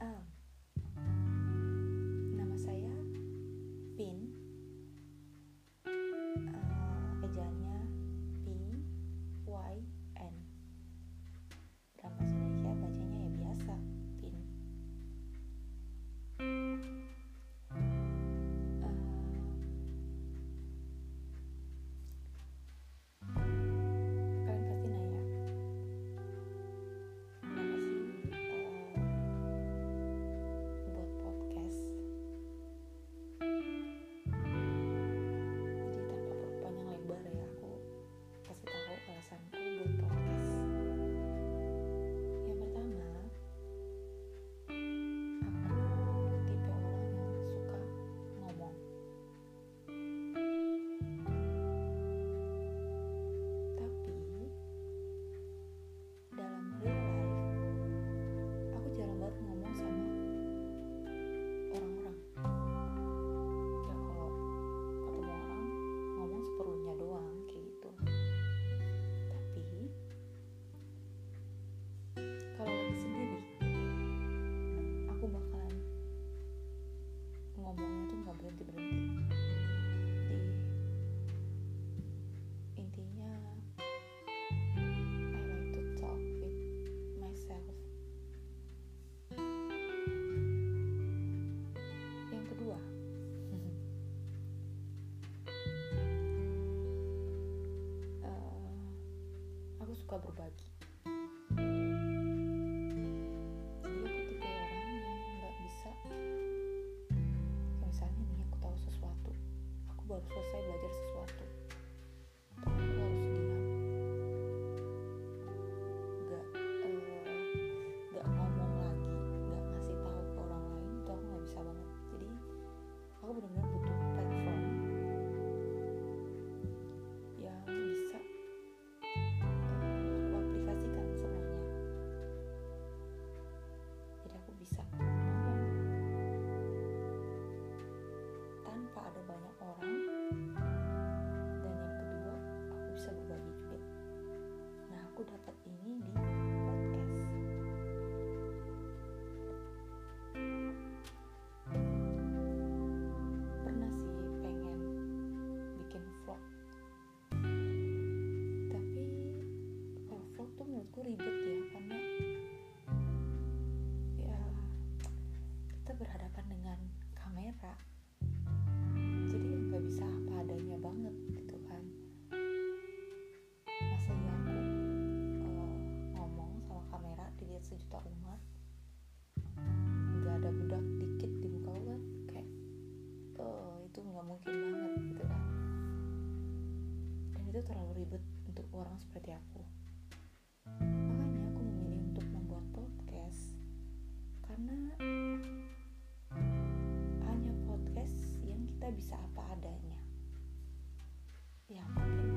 Oh. обрубать. kamera jadi nggak bisa apa adanya banget gitu kan. Masa iya aku uh, ngomong sama kamera dilihat sejuta umat nggak ada budak dikit di muka kan kayak uh, itu nggak mungkin banget gitu kan. Dan itu terlalu ribet untuk orang seperti aku. Makanya aku memilih untuk membuat podcast karena kita bisa apa adanya. Yang penting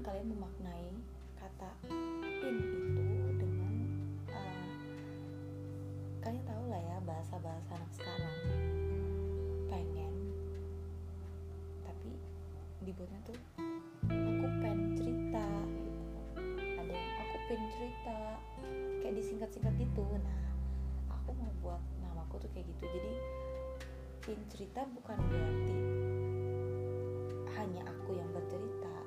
kalian memaknai kata in itu dengan uh, kalian tahu lah ya bahasa-bahasa anak sekarang. Pengen tapi dibuatnya tuh aku pengen cerita gitu. ada yang aku pengen cerita kayak disingkat-singkat gitu. Nah aku mau buat namaku tuh kayak gitu. Jadi pin cerita bukan berarti hanya aku yang bercerita.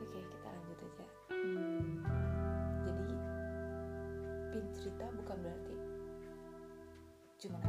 oke kita lanjut aja. Hmm, jadi pin cerita bukan berarti cuma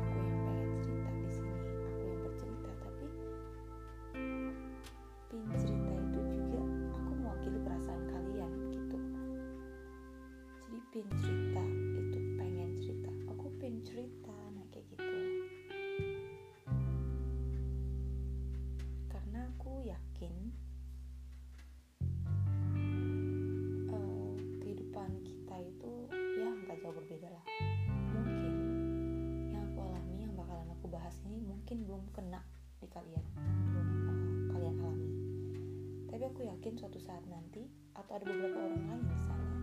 suatu saat nanti atau ada beberapa orang lain misalnya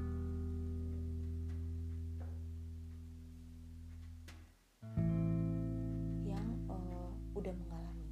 yang uh, udah mengalami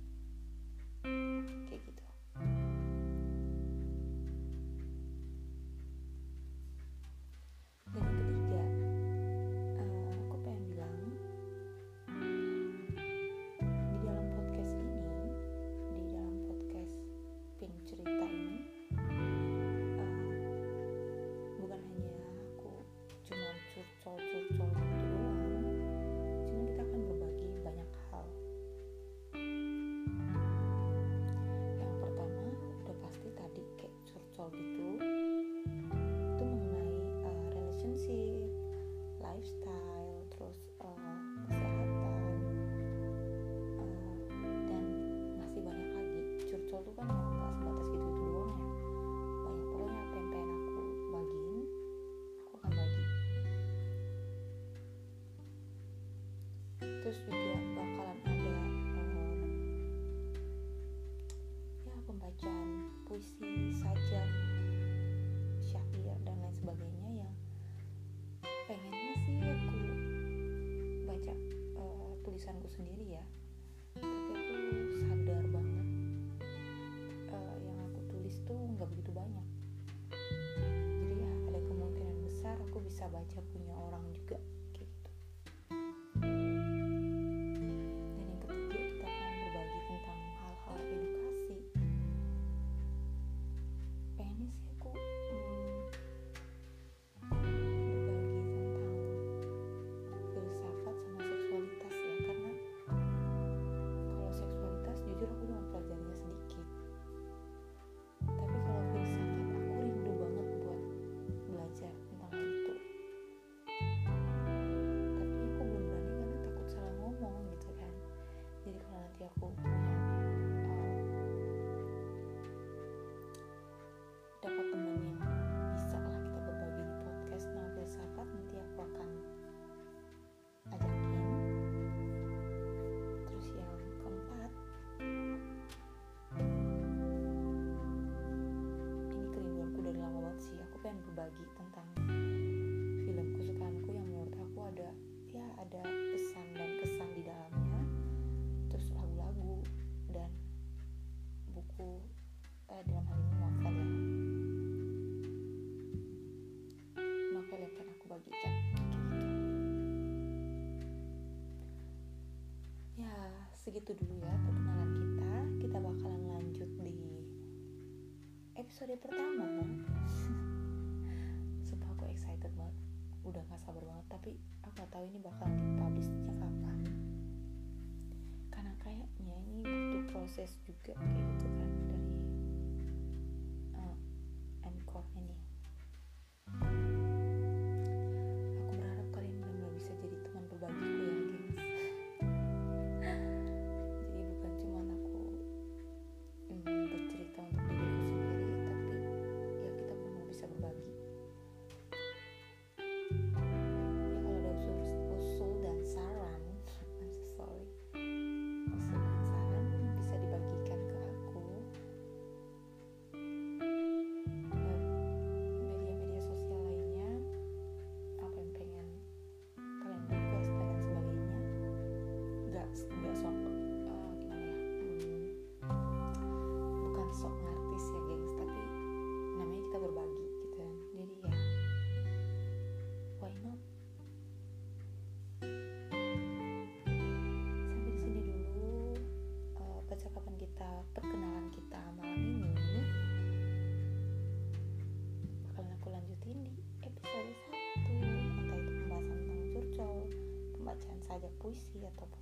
bisa baca punya orang juga berbagi tentang film kesukaanku yang menurut aku ada ya ada pesan dan kesan di dalamnya. Terus lagu-lagu dan buku eh, dalam hal ini novel ya. Novel yang aku bagikan gitu. Ya segitu dulu ya perkenalan kita. Kita bakalan lanjut di episode pertama excited banget. Udah gak sabar banget tapi aku gak tahu ini bakalan dipublishnya kapan. Karena kayaknya ini butuh proses juga kayak gitu kan sok ngartis ya gengs. Tapi namanya kita berbagi gitu kan. Jadi ya why not? Sampai di sini dulu eh, percakapan kita perkenalan kita malam ini. Bakalan aku lanjutin di episode 1 entah itu pembahasan tentang curcol pembacaan sajak puisi ataupun